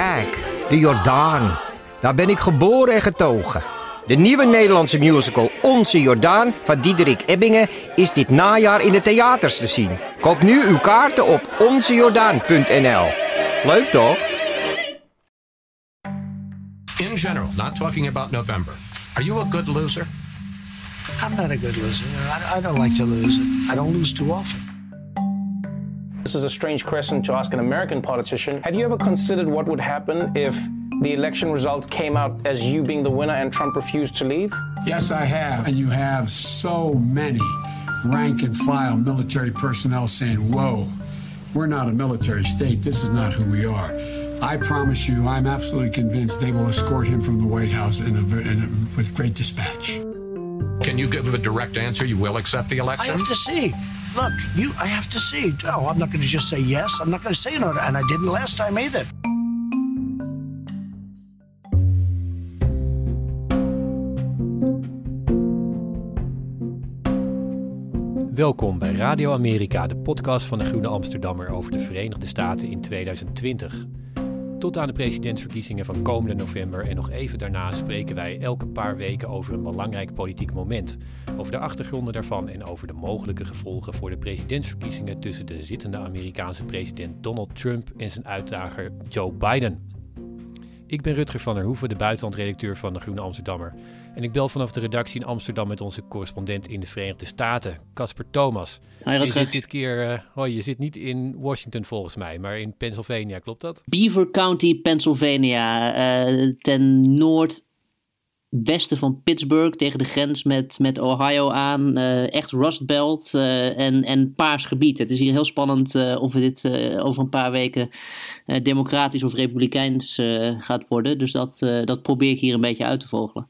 Kijk, de Jordaan. Daar ben ik geboren en getogen. De nieuwe Nederlandse musical Onze Jordaan van Diederik Ebbingen is dit najaar in de theaters te zien. Koop nu uw kaarten op onzejordaan.nl. Leuk toch? In general, not talking about November, are you a good loser? I'm not a good loser. I, I don't like to lose. I don't lose too often. This is a strange question to ask an American politician. Have you ever considered what would happen if the election result came out as you being the winner and Trump refused to leave? Yes, I have. And you have so many rank and file military personnel saying, whoa, we're not a military state. This is not who we are. I promise you, I'm absolutely convinced they will escort him from the White House in a, in a, with great dispatch. Can you give a direct answer? You will accept the I election? have to see. Look, you. I have to see. No, I'm not going to just say yes. I'm not going to say no, and I didn't last time either. Welkom bij Radio Amerika, de podcast van de Groene Amsterdammer over de Verenigde Staten in 2020. Tot aan de presidentsverkiezingen van komende november en nog even daarna spreken wij elke paar weken over een belangrijk politiek moment. Over de achtergronden daarvan en over de mogelijke gevolgen voor de presidentsverkiezingen tussen de zittende Amerikaanse president Donald Trump en zijn uitdager Joe Biden. Ik ben Rutger van der Hoeven, de buitenlandredacteur van de Groene Amsterdammer. En ik bel vanaf de redactie in Amsterdam met onze correspondent in de Verenigde Staten, Casper Thomas. Hi, je zit dit keer, eh, hoi, je zit niet in Washington volgens mij, maar in Pennsylvania, klopt dat? Beaver County, Pennsylvania, eh, ten noordwesten van Pittsburgh, tegen de grens met, met Ohio aan. eh, echt Rust Belt eh, en, en paars gebied. Het is hier heel spannend eh, of dit over een paar weken democratisch of republikeins gaat worden. Dus dat, dat probeer ik hier een beetje uit te vogelen.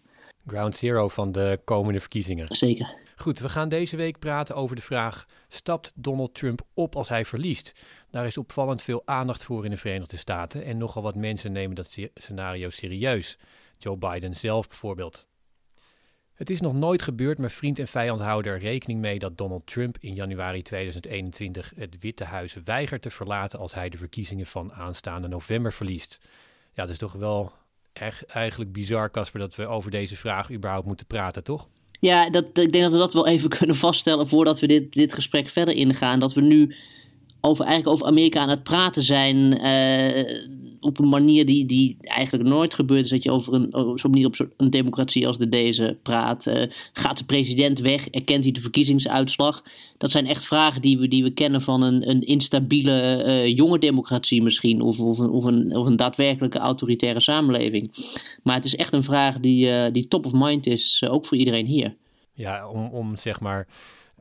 Ground zero van de komende verkiezingen. Zeker. Goed, we gaan deze week praten over de vraag: stapt Donald Trump op als hij verliest? Daar is opvallend veel aandacht voor in de Verenigde Staten en nogal wat mensen nemen dat sce- scenario serieus. Joe Biden zelf bijvoorbeeld. Het is nog nooit gebeurd, maar vriend en vijand houden er rekening mee dat Donald Trump in januari 2021 het Witte Huis weigert te verlaten als hij de verkiezingen van aanstaande november verliest. Ja, dat is toch wel erg, eigenlijk bizar, Casper, dat we over deze vraag überhaupt moeten praten, toch? Ja, dat, ik denk dat we dat wel even kunnen vaststellen voordat we dit, dit gesprek verder ingaan. Dat we nu over, eigenlijk over Amerika aan het praten zijn eh, op een manier die, die eigenlijk nooit gebeurd is. Dat je over een, op zo'n manier op een democratie als de deze praat. Eh, gaat de president weg? Erkent hij de verkiezingsuitslag? Dat zijn echt vragen die we, die we kennen van een, een instabiele eh, jonge democratie misschien. Of, of, een, of, een, of een daadwerkelijke autoritaire samenleving. Maar het is echt een vraag die, eh, die top of mind is, ook voor iedereen hier. Ja, om, om zeg maar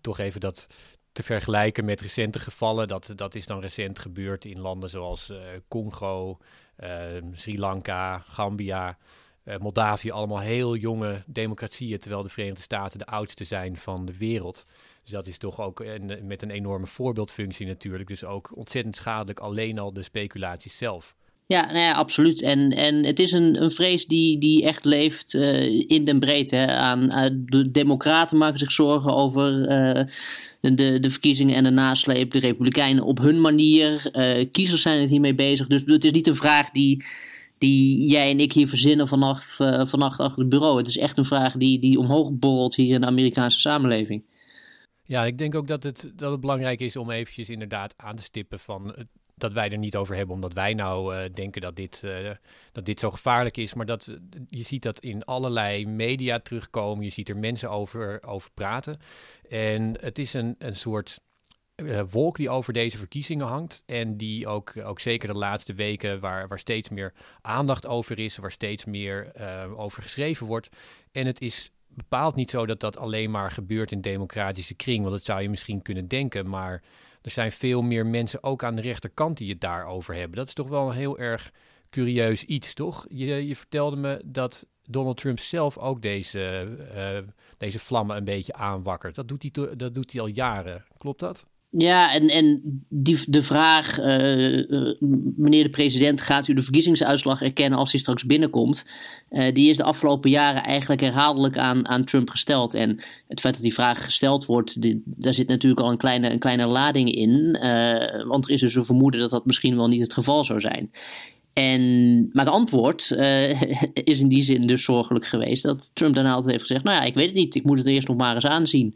toch even dat te vergelijken met recente gevallen. Dat, dat is dan recent gebeurd in landen zoals eh, Congo, eh, Sri Lanka, Gambia, eh, Moldavië. Allemaal heel jonge democratieën, terwijl de Verenigde Staten de oudste zijn van de wereld. Dus dat is toch ook met een enorme voorbeeldfunctie natuurlijk. Dus ook ontzettend schadelijk alleen al de speculaties zelf. Ja, nou ja, absoluut. En, en het is een, een vrees die, die echt leeft eh, in den breedte. Aan, eh, de democraten maken zich zorgen over eh, de, de verkiezingen en de nasleep. De republikeinen op hun manier. Kiezers zijn het hiermee bezig. Dus het is niet een vraag die, die jij en ik hier verzinnen vanaf, vannacht achter het bureau. Het is echt een vraag die, die omhoog borrelt hier in de Amerikaanse samenleving. Ja, ik denk ook dat het, dat het belangrijk is om eventjes inderdaad aan te stippen van het- dat wij er niet over hebben, omdat wij nou eh, denken dat dit, eh, dat dit zo gevaarlijk is. Maar dat, eh, je ziet dat in allerlei media terugkomen. Je ziet er mensen over, over praten. En het is een, een soort wolk die over deze verkiezingen hangt. En die ook, ook zeker de laatste weken, waar, waar steeds meer aandacht over is, waar steeds meer over geschreven wordt. En het is bepaald niet zo dat dat alleen maar gebeurt in democratische kring. Want dat zou je misschien kunnen denken. Maar er zijn veel meer mensen ook aan de rechterkant die het daarover hebben. Dat is toch wel een heel erg curieus iets, toch? Je, je vertelde me dat Donald Trump zelf ook deze, uh, deze vlammen een beetje aanwakkert. Dat doet, hij dat doet hij al jaren. Klopt dat? Ja, en, en die, de vraag, uh, meneer de president, gaat u de verkiezingsuitslag erkennen als hij straks binnenkomt? Uh, die is de afgelopen jaren eigenlijk herhaaldelijk aan, aan Trump gesteld. En het feit dat die vraag gesteld wordt, die, daar zit natuurlijk al een kleine, een kleine lading in. want er is dus een vermoeden dat dat misschien wel niet het geval zou zijn. En, maar het antwoord is in die zin dus zorgelijk geweest dat Trump daarna altijd heeft gezegd: Nou ja, ik weet het niet, ik moet het eerst nog maar eens aanzien.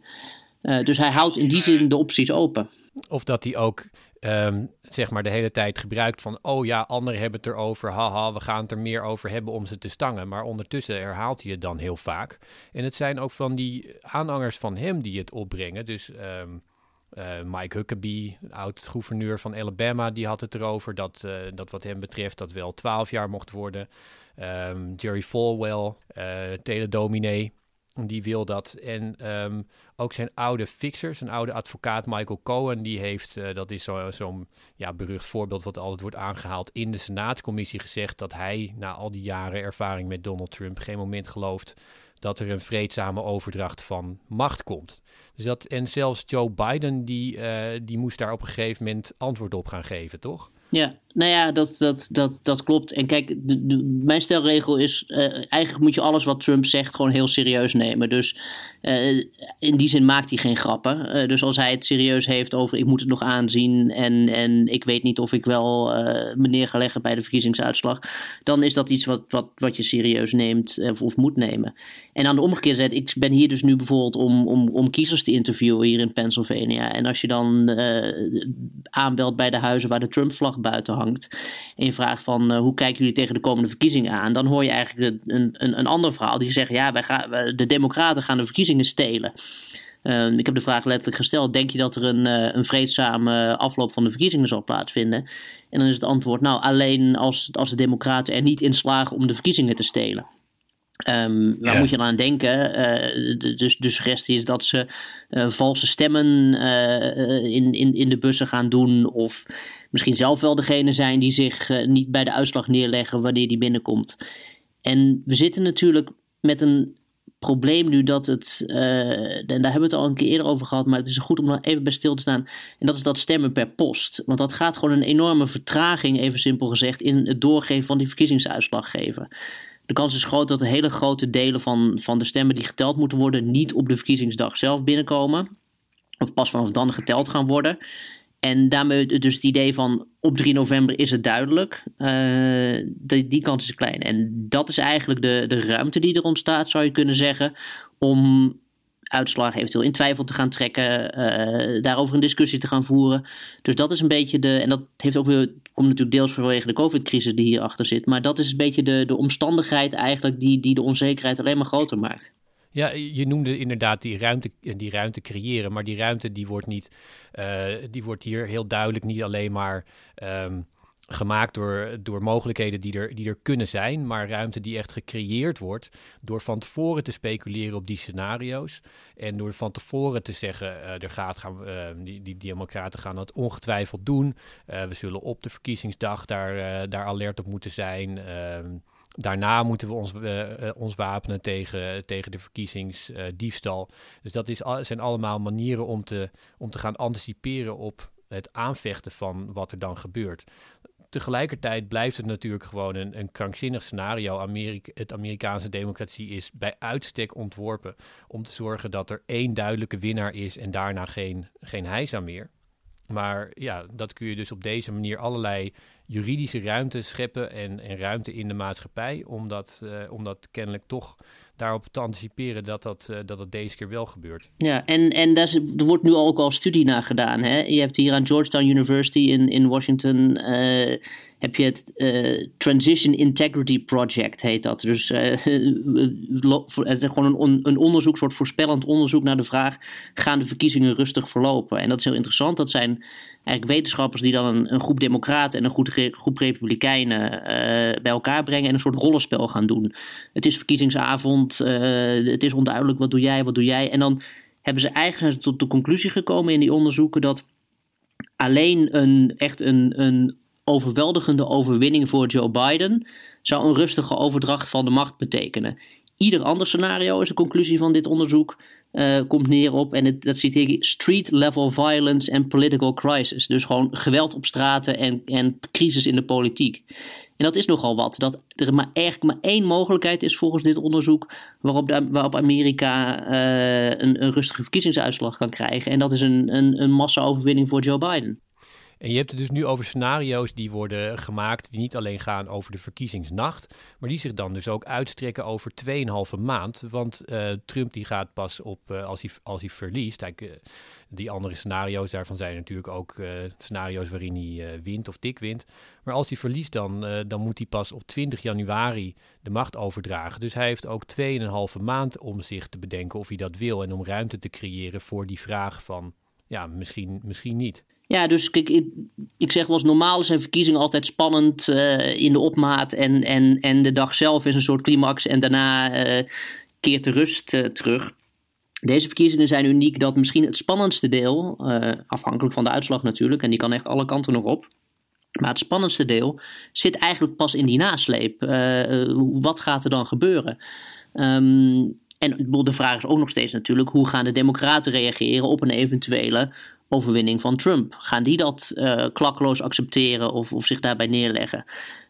Uh, dus hij houdt in die zin de opties open. Of dat hij ook um, zeg maar de hele tijd gebruikt van... oh ja, anderen hebben het erover, haha, we gaan het er meer over hebben om ze te stangen. Maar ondertussen herhaalt hij het dan heel vaak. En het zijn ook van die aanhangers van hem die het opbrengen. Dus um, uh, Mike Huckabee, oud-gouverneur van Alabama, die had het erover... dat, uh, dat wat hem betreft dat wel 12 jaar mocht worden. Um, Jerry Falwell, teledominee die wil dat. En um, ook zijn oude fixer, zijn oude advocaat Michael Cohen, die heeft, uh, dat is zo'n zo ja, berucht voorbeeld wat altijd wordt aangehaald, in de Senaatscommissie gezegd dat hij na al die jaren ervaring met Donald Trump geen moment gelooft dat er een vreedzame overdracht van macht komt. Dus dat, en zelfs Joe Biden, die, uh, die moest daar op een gegeven moment antwoord op gaan geven, toch? Ja, nou ja, dat, dat, dat, dat klopt. En kijk, de, mijn stelregel is: uh, eigenlijk moet je alles wat Trump zegt gewoon heel serieus nemen. Dus uh, in die zin maakt hij geen grappen. Uh, dus als hij het serieus heeft over: ik moet het nog aanzien en, en ik weet niet of ik wel me neer ga leggen bij de verkiezingsuitslag, dan is dat iets wat, wat, wat je serieus neemt of, of moet nemen. En aan de omgekeerde zijde, ik ben hier dus nu bijvoorbeeld om, om, om kiezers te interviewen hier in Pennsylvania. En als je dan aanbelt bij de huizen waar de Trump-vlag buiten hangt. En je vraagt van uh, hoe kijken jullie tegen de komende verkiezingen aan? Dan hoor je eigenlijk een, een, een ander verhaal die zegt ja, wij gaan, de democraten gaan de verkiezingen stelen. Uh, ik heb de vraag letterlijk gesteld: denk je dat er een, uh, een vreedzame afloop van de verkiezingen zal plaatsvinden? En dan is het antwoord: nou, alleen als, als de Democraten er niet in slagen om de verkiezingen te stelen. Um, waar ja. moet je dan aan denken? Uh, de, dus de suggestie is dat ze valse stemmen in, in, in de bussen gaan doen. Of misschien zelf wel degene zijn die zich niet bij de uitslag neerleggen wanneer die binnenkomt. En we zitten natuurlijk met een probleem nu dat het. en daar hebben we het al een keer eerder over gehad. Maar het is goed om nog even bij stil te staan. En dat is dat stemmen per post. Want dat gaat gewoon een enorme vertraging, even simpel gezegd, in het doorgeven van die verkiezingsuitslag geven. De kans is groot dat hele grote delen van, van de stemmen die geteld moeten worden niet op de verkiezingsdag zelf binnenkomen. Of pas vanaf dan geteld gaan worden. En daarmee dus het idee van op 3 november is het duidelijk. Uh, die, die kans is klein. En dat is eigenlijk de, de ruimte die er ontstaat, zou je kunnen zeggen. Om uitslag eventueel in twijfel te gaan trekken, uh, daarover een discussie te gaan voeren. Dus dat is een beetje de, en dat heeft ook weer, komt natuurlijk deels vanwege de COVID-crisis die hierachter zit, maar dat is een beetje de, de omstandigheid eigenlijk die, die de onzekerheid alleen maar groter maakt. Ja, je noemde inderdaad die ruimte, die ruimte creëren, maar die ruimte die wordt, niet, uh, die wordt hier heel duidelijk niet alleen maar um, gemaakt door, door mogelijkheden die er, die er kunnen zijn, maar ruimte die echt gecreëerd wordt door van tevoren te speculeren op die scenario's en door van tevoren te zeggen, uh, er gaat, gaan, uh, die, die democraten gaan dat ongetwijfeld doen, we zullen op de verkiezingsdag daar, daar alert op moeten zijn. Ehm, daarna moeten we ons, ons wapenen tegen, tegen de verkiezingsdiefstal. dus dat is, zijn allemaal manieren om te, om te gaan anticiperen op het aanvechten van wat er dan gebeurt tegelijkertijd blijft het natuurlijk gewoon een, een krankzinnig scenario. Amerika, het Amerikaanse democratie is bij uitstek ontworpen om te zorgen dat er één duidelijke winnaar is en daarna geen, geen heisa meer. Maar ja, dat kun je dus op deze manier allerlei juridische ruimte scheppen en, en ruimte in de maatschappij, omdat, uh, omdat kennelijk toch daarop te anticiperen dat dat, uh, dat, deze keer wel gebeurt. Ja, en, en daar is, er wordt nu ook al studie naar gedaan. Hè? Je hebt hier aan Georgetown University in, in Washington uh, heb je het Transition Integrity Project, heet dat. Dus het is gewoon een, een onderzoek, soort voorspellend onderzoek naar de vraag: gaan de verkiezingen rustig verlopen? En dat is heel interessant. Dat zijn eigenlijk wetenschappers die dan een, een groep democraten en een groep, groep Republikeinen bij elkaar brengen en een soort rollenspel gaan doen. Het is verkiezingsavond, het is onduidelijk wat doe jij, wat doe jij. En dan hebben ze eigenlijk tot de conclusie gekomen in die onderzoeken dat alleen een echt een, een overweldigende overwinning voor Joe Biden zou een rustige overdracht van de macht betekenen. Ieder ander scenario is de conclusie van dit onderzoek. Uh, komt neer op, en het, dat citeer ik, street level violence and political crisis. Dus gewoon geweld op straten en, en crisis in de politiek. En dat is nogal wat. Dat er maar eigenlijk maar één mogelijkheid is volgens dit onderzoek waarop, waarop Amerika een, een rustige verkiezingsuitslag kan krijgen. En dat is een, een, een massa-overwinning voor Joe Biden. En je hebt het dus nu over scenario's die worden gemaakt, die niet alleen gaan over de verkiezingsnacht, maar die zich dan dus ook uitstrekken over 2,5 maand. Want uh, Trump die gaat pas op, uh, als, hij, als hij verliest, hij, uh, die andere scenario's, daarvan zijn natuurlijk ook scenario's waarin hij wint of dik wint. Maar als hij verliest dan, dan moet hij pas op 20 januari de macht overdragen. Dus hij heeft ook 2,5 maand om zich te bedenken of hij dat wil en om ruimte te creëren voor die vraag van, ja, misschien, misschien niet. Ja, dus kijk, ik, ik zeg wel eens, normaal zijn verkiezingen altijd spannend uh, in de opmaat. En, en, en de dag zelf is een soort climax en daarna uh, keert de rust uh, terug. Deze verkiezingen zijn uniek dat misschien het spannendste deel, afhankelijk van de uitslag natuurlijk, en die kan echt alle kanten nog op. Maar het spannendste deel zit eigenlijk pas in die nasleep. wat gaat er dan gebeuren? Um, en de vraag is ook nog steeds natuurlijk: hoe gaan de Democraten reageren op een eventuele overwinning van Trump. Gaan die dat uh, klakkeloos accepteren of, of zich daarbij neerleggen?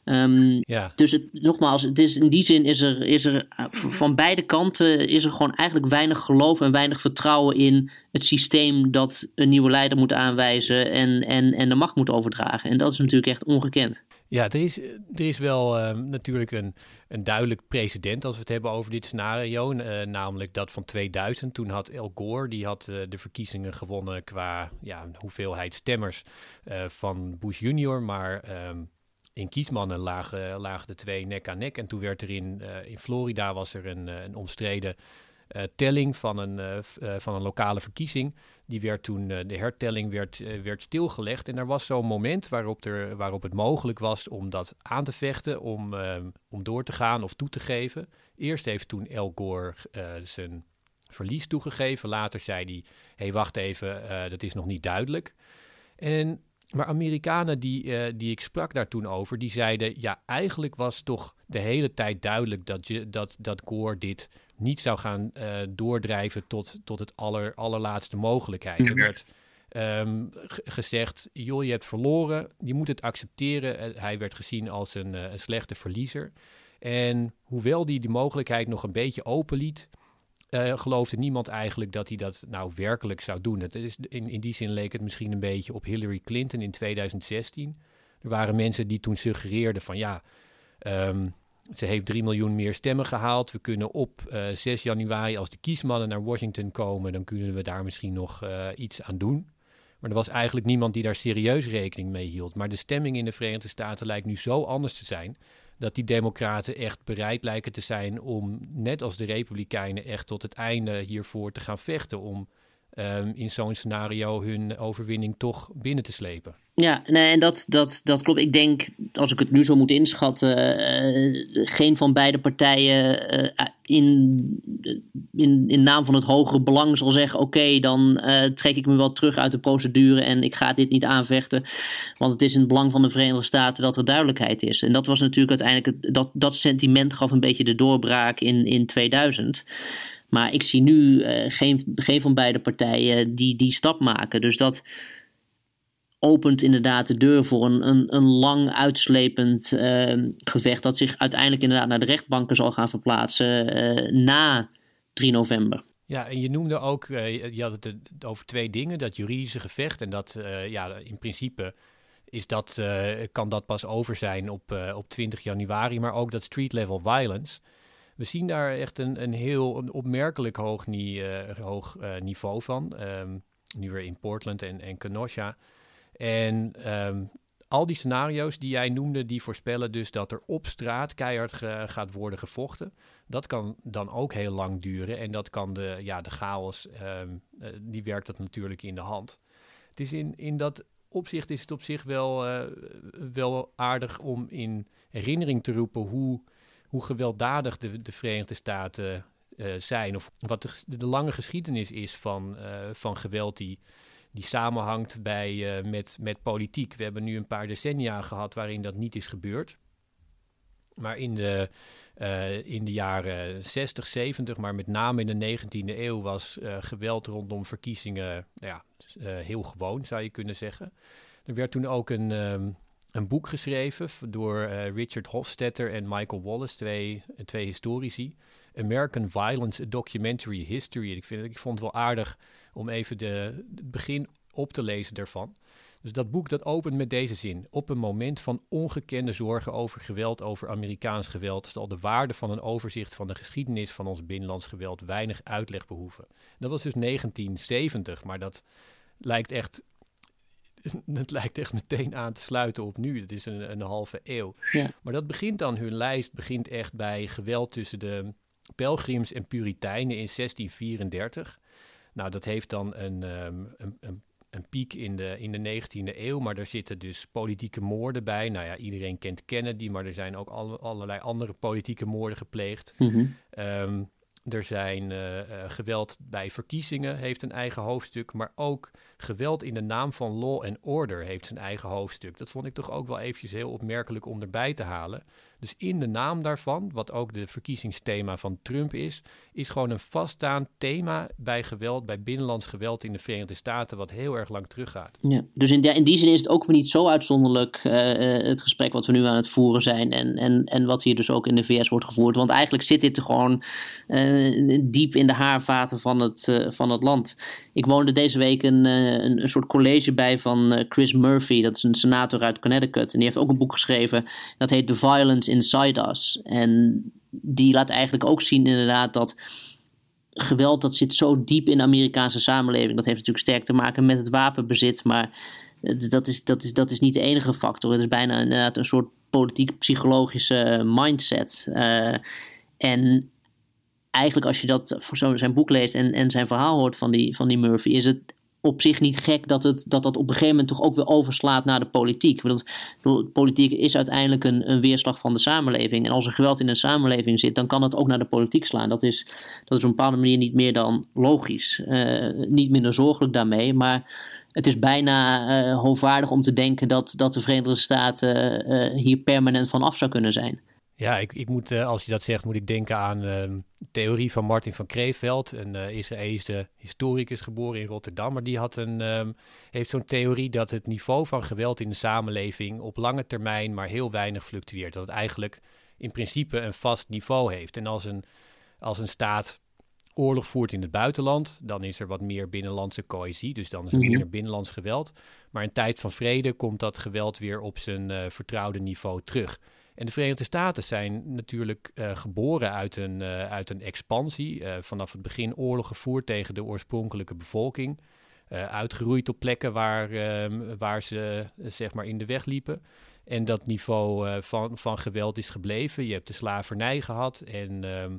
Um, ja. Dus het, nogmaals, het is, in die zin is er, is er eh, van beide kanten is er gewoon eigenlijk weinig geloof en weinig vertrouwen in het systeem dat een nieuwe leider moet aanwijzen en, en, en de macht moet overdragen. En dat is natuurlijk echt ongekend. Ja, er is, er is wel uh, natuurlijk een, een duidelijk precedent als we het hebben over dit scenario. Uh, namelijk dat van 2000. Toen had El Gore, die had uh, de verkiezingen gewonnen qua ja, hoeveelheid stemmers van Bush junior. Maar um, in kiesmannen lagen, lagen de twee nek aan nek. En toen werd er in, in Florida was er een, een omstreden telling van een, uh, van een lokale verkiezing. Die werd toen, de hertelling werd, werd stilgelegd. En er was zo'n moment waarop, er, waarop het mogelijk was om dat aan te vechten, om, om door te gaan of toe te geven. Eerst heeft toen El Gore zijn verlies toegegeven. Later zei hij, hey, wacht even, dat is nog niet duidelijk. En maar Amerikanen die, uh, die ik sprak daar toen over, die zeiden: ja, eigenlijk was toch de hele tijd duidelijk dat, je, dat, dat Gore dit niet zou gaan uh, doordrijven tot, tot het aller, allerlaatste mogelijkheid. Er werd um, gezegd: joh, je hebt verloren, je moet het accepteren. Uh, hij werd gezien als een, een slechte verliezer. En hoewel die mogelijkheid nog een beetje open liet, uh, geloofde niemand eigenlijk dat hij dat nou werkelijk zou doen. Het is, in, in die zin leek het misschien een beetje op Hillary Clinton in 2016. Er waren mensen die toen suggereerden van ja, um, ze heeft 3 miljoen meer stemmen gehaald. We kunnen op uh, eh, 6 januari, als de kiesmannen naar Washington komen, dan kunnen we daar misschien nog uh, iets aan doen. Maar er was eigenlijk niemand die daar serieus rekening mee hield. Maar de stemming in de Verenigde Staten lijkt nu zo anders te zijn dat die democraten echt bereid lijken te zijn om, net als de republikeinen, echt tot het einde hiervoor te gaan vechten. Om um, in zo'n scenario hun overwinning toch binnen te slepen. Ja, nee, en dat, dat, dat klopt. Ik denk, als ik het nu zo moet inschatten, uh, geen van beide partijen uh, in, in, in naam van het hogere belang zal zeggen: Oké, dan uh, trek ik me wel terug uit de procedure en ik ga dit niet aanvechten. Want het is in het belang van de Verenigde Staten dat er duidelijkheid is. En dat was natuurlijk uiteindelijk, dat, dat sentiment gaf een beetje de doorbraak in, in 2000. Maar ik zie nu uh, geen, geen van beide partijen die die stap maken. Dus dat opent inderdaad de deur voor een, een, een lang uitslepend uh, gevecht. Dat zich uiteindelijk inderdaad naar de rechtbanken zal gaan verplaatsen uh, na 3 november. Ja, en je noemde ook, je had het over twee dingen. Dat juridische gevecht en dat ja, in principe is dat, kan dat pas over zijn op, op 20 januari. Maar ook dat street level violence we zien daar echt een, een heel een opmerkelijk hoog, uh, hoog uh, niveau van. Um, nu weer in Portland en, en Kenosha. En um, al die scenario's die jij noemde, die voorspellen dus dat er op straat keihard gaat worden gevochten. Dat kan dan ook heel lang duren. En dat kan de, ja, de chaos, um, uh, die werkt dat natuurlijk in de hand. Het is in, in dat opzicht is het op zich wel, wel aardig om in herinnering te roepen hoe, hoe gewelddadig de, de Verenigde Staten uh, zijn. Of wat de, de, lange geschiedenis is van, uh, van geweld die, die samenhangt bij, met, met politiek. We hebben nu een paar decennia gehad waarin dat niet is gebeurd. Maar in de, in de jaren 60, 70, maar met name in de 19e eeuw was geweld rondom verkiezingen ja, heel gewoon, zou je kunnen zeggen. Er werd toen ook een, um, een boek geschreven door Richard Hofstetter en Michael Wallace, twee, twee historici. American Violence, a Documentary History. Ik, vind, ik vond het wel aardig om even de, het begin op te lezen daarvan. Dus dat boek dat opent met deze zin. Op een moment van ongekende zorgen over geweld, over Amerikaans geweld, zal de waarde van een overzicht van de geschiedenis van ons binnenlands geweld weinig uitleg behoeven. Dat was dus 1970, maar dat lijkt echt het lijkt echt meteen aan te sluiten op nu. Het is een, een halve eeuw. Ja. Maar dat begint dan, hun lijst begint echt bij geweld tussen de pelgrims en puriteinen in 1634. Nou, dat heeft dan een, um, een, een een piek in de, in de 19e eeuw, maar er zitten dus politieke moorden bij. Nou ja, iedereen kent Kennedy, maar er zijn ook alle, allerlei andere politieke moorden gepleegd. Mm um, er zijn uh, uh, geweld bij verkiezingen, heeft een eigen hoofdstuk. Maar ook geweld in de naam van law and order heeft zijn eigen hoofdstuk. Dat vond ik toch ook wel eventjes heel opmerkelijk om erbij te halen. Dus in de naam daarvan, wat ook de verkiezingsthema van Trump is, is gewoon een vaststaand thema bij geweld, bij binnenlands geweld in de Verenigde Staten, wat heel erg lang teruggaat. Ja, dus in, in die zin is het ook niet zo uitzonderlijk, uh, het gesprek wat we nu aan het voeren zijn en, en, en wat hier dus ook in de VS wordt gevoerd. Want eigenlijk zit dit gewoon uh, diep in de haarvaten van het, van het land. Ik woonde deze week een, een, een, soort college bij van Chris Murphy, dat is een senator uit Connecticut. En die heeft ook een boek geschreven, dat heet The Violence Inside Us. En die laat eigenlijk ook zien inderdaad dat geweld dat zit zo diep in de Amerikaanse samenleving. Dat heeft natuurlijk sterk te maken met het wapenbezit, maar dat is, dat is, dat is niet de enige factor. Het is bijna inderdaad een soort politiek-psychologische mindset. Uh, en eigenlijk als je dat voor zijn boek leest en, en zijn verhaal hoort van die, van die Murphy, is het op zich niet gek dat, het, dat dat op een gegeven moment toch ook weer overslaat naar de politiek. Want politiek is uiteindelijk een, een weerslag van de samenleving. En als er geweld in een samenleving zit, dan kan het ook naar de politiek slaan. Dat is, dat is op een bepaalde manier niet meer dan logisch. Uh, niet minder zorgelijk daarmee, maar het is bijna uh, hoogwaardig om te denken dat, dat de Verenigde Staten uh, hier permanent van af zou kunnen zijn. Ja, ik, ik moet, uh, als je dat zegt, moet ik denken aan de theorie van Martin van Kreeveld, een uh, Israëlische historicus geboren in Rotterdam. Maar die had een, um, heeft zo'n theorie dat het niveau van geweld in de samenleving op lange termijn maar heel weinig fluctueert. Dat het eigenlijk in principe een vast niveau heeft. En als een, als een staat oorlog voert in het buitenland, dan is er wat meer binnenlandse cohesie. Dus dan is er Mhm. minder binnenlands geweld. Maar in tijd van vrede komt dat geweld weer op zijn uh, vertrouwde niveau terug. En de Verenigde Staten zijn natuurlijk uh, geboren uit een, uh, uit een expansie. Uh, vanaf het begin oorlog gevoerd tegen de oorspronkelijke bevolking. uitgeroeid op plekken waar, ehm, waar ze zeg maar in de weg liepen. En dat niveau van, van geweld is gebleven. Je hebt de slavernij gehad. En ehm,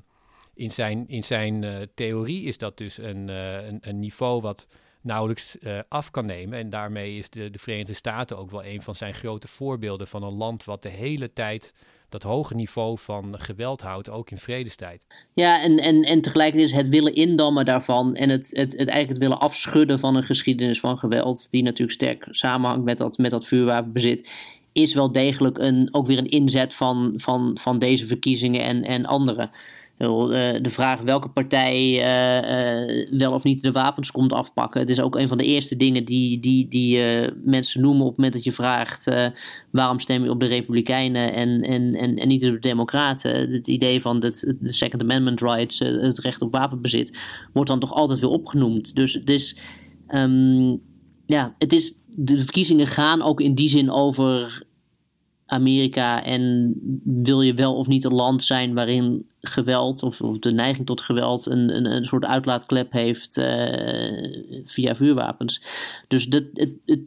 in zijn, in zijn theorie is dat dus een, een, een niveau wat nauwelijks uh, af kan nemen. En daarmee is de, de Verenigde Staten ook wel een van zijn grote voorbeelden van een land wat de hele tijd dat hoge niveau van geweld houdt, ook in vredestijd. Ja, en, en, en tegelijkertijd is het willen indammen daarvan en het, het, het eigenlijk het willen afschudden van een geschiedenis van geweld, die natuurlijk sterk samenhangt met dat, met dat vuurwapenbezit, is wel degelijk een, ook weer een inzet van, van, van deze verkiezingen en, en andere. De vraag welke partij uh, uh, wel of niet de wapens komt afpakken. Het is ook een van de eerste dingen die, die, die mensen noemen op het moment dat je vraagt waarom stem je op de Republikeinen en, en, en, en niet op de Democraten. Het idee van de Second Amendment rights, het recht op wapenbezit, wordt dan toch altijd weer opgenoemd. Dus het is, um, ja, het is, de verkiezingen gaan ook in die zin over Amerika en wil je wel of niet een land zijn waarin geweld of, de neiging tot geweld een, een, een soort uitlaatklep heeft uh, via vuurwapens. Dus dat, het,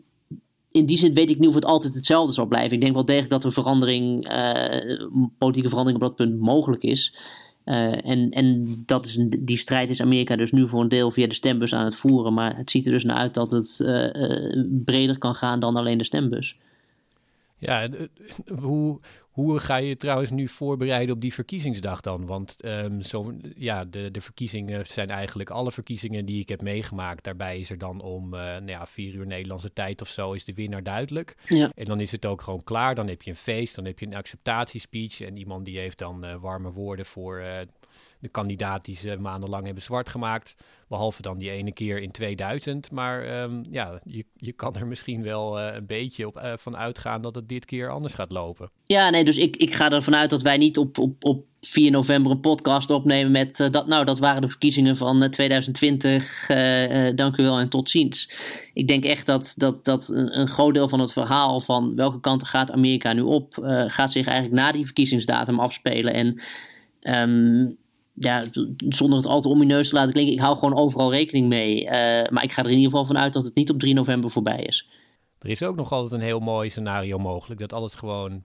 in die zin weet ik niet of het altijd hetzelfde zal blijven. Ik denk wel degelijk dat er verandering, uh, politieke verandering op dat punt mogelijk is. en en dat is een, die strijd is Amerika dus nu voor een deel via de stembus aan het voeren. Maar het ziet er dus naar uit dat het breder kan gaan dan alleen de stembus. Ja, hoe, hoe ga je trouwens nu voorbereiden op die verkiezingsdag dan? Want um, zo, ja, de, de verkiezingen zijn eigenlijk alle verkiezingen die ik heb meegemaakt. Daarbij is er dan om uh, nou ja, vier uur Nederlandse tijd of zo is de winnaar duidelijk. Ja. En dan is het ook gewoon klaar. Dan heb je een feest, dan heb je een acceptatiespeech. En iemand die heeft dan uh, warme woorden voor uh, de kandidaat die ze maandenlang hebben zwart gemaakt. Behalve dan die ene keer in 2000. Maar um, ja, je, je kan er misschien wel uh, een beetje op, uh, van uitgaan dat het dit keer anders gaat lopen. Ja, nee, dus ik, ik ga ervan uit dat wij niet op, op, op 4 november een podcast opnemen met uh, dat. Nou, dat waren de verkiezingen van 2020. dank u wel en tot ziens. Ik denk echt dat, dat, dat een, een groot deel van het verhaal van welke kant gaat Amerika nu op, gaat zich eigenlijk na die verkiezingsdatum afspelen. En. Um, ja, zonder het al te omineus te laten klinken, ik hou gewoon overal rekening mee. Uh, maar ik ga er in ieder geval van uit dat het niet op 3 november voorbij is. Er is ook nog altijd een heel mooi scenario mogelijk. Dat alles gewoon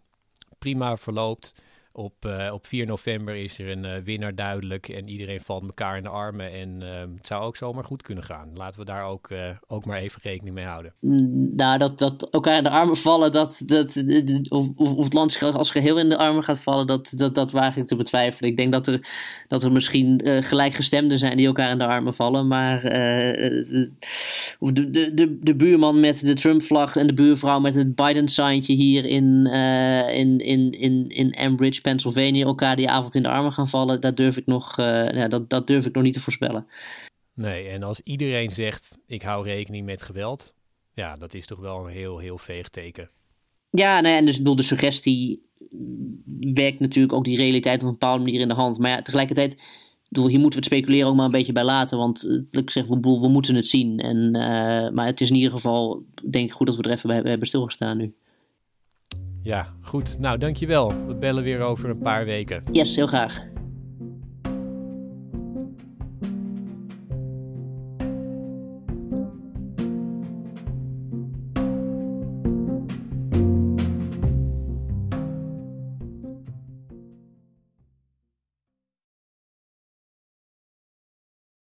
prima verloopt. Op, uh, op 4 november is er een uh, winnaar duidelijk en iedereen valt elkaar in de armen. En uh, het zou ook zomaar goed kunnen gaan. Laten we daar ook, ook maar even rekening mee houden. Mm, nou, dat, dat elkaar in de armen vallen, dat, dat, of, of het land als geheel in de armen gaat vallen, dat, dat, dat waag ik te betwijfelen. Ik denk dat er, dat er misschien gelijkgestemden zijn die elkaar in de armen vallen. Maar de, de, de, de buurman met de Trump-vlag en de buurvrouw met het Biden-signtje hier in, in, in, in, in Ambridge Pennsylvania elkaar die avond in de armen gaan vallen, dat durf ik nog, uh, ja, dat, dat durf ik nog niet te voorspellen. Nee, en als iedereen zegt ik hou rekening met geweld, ja, dat is toch wel een heel, heel veeg teken. Ja, nee, en dus bedoel, de suggestie werkt natuurlijk ook die realiteit op een bepaalde manier in de hand. Maar ja, tegelijkertijd, bedoel, hier moeten we het speculeren ook maar een beetje bij laten. Want uh, ik zeg, we, we moeten het zien. En, uh, maar het is in ieder geval, denk ik, goed dat we er even bij hebben stilgestaan nu. Ja, goed. Nou, dankjewel. We bellen weer over een paar weken. Yes, heel graag.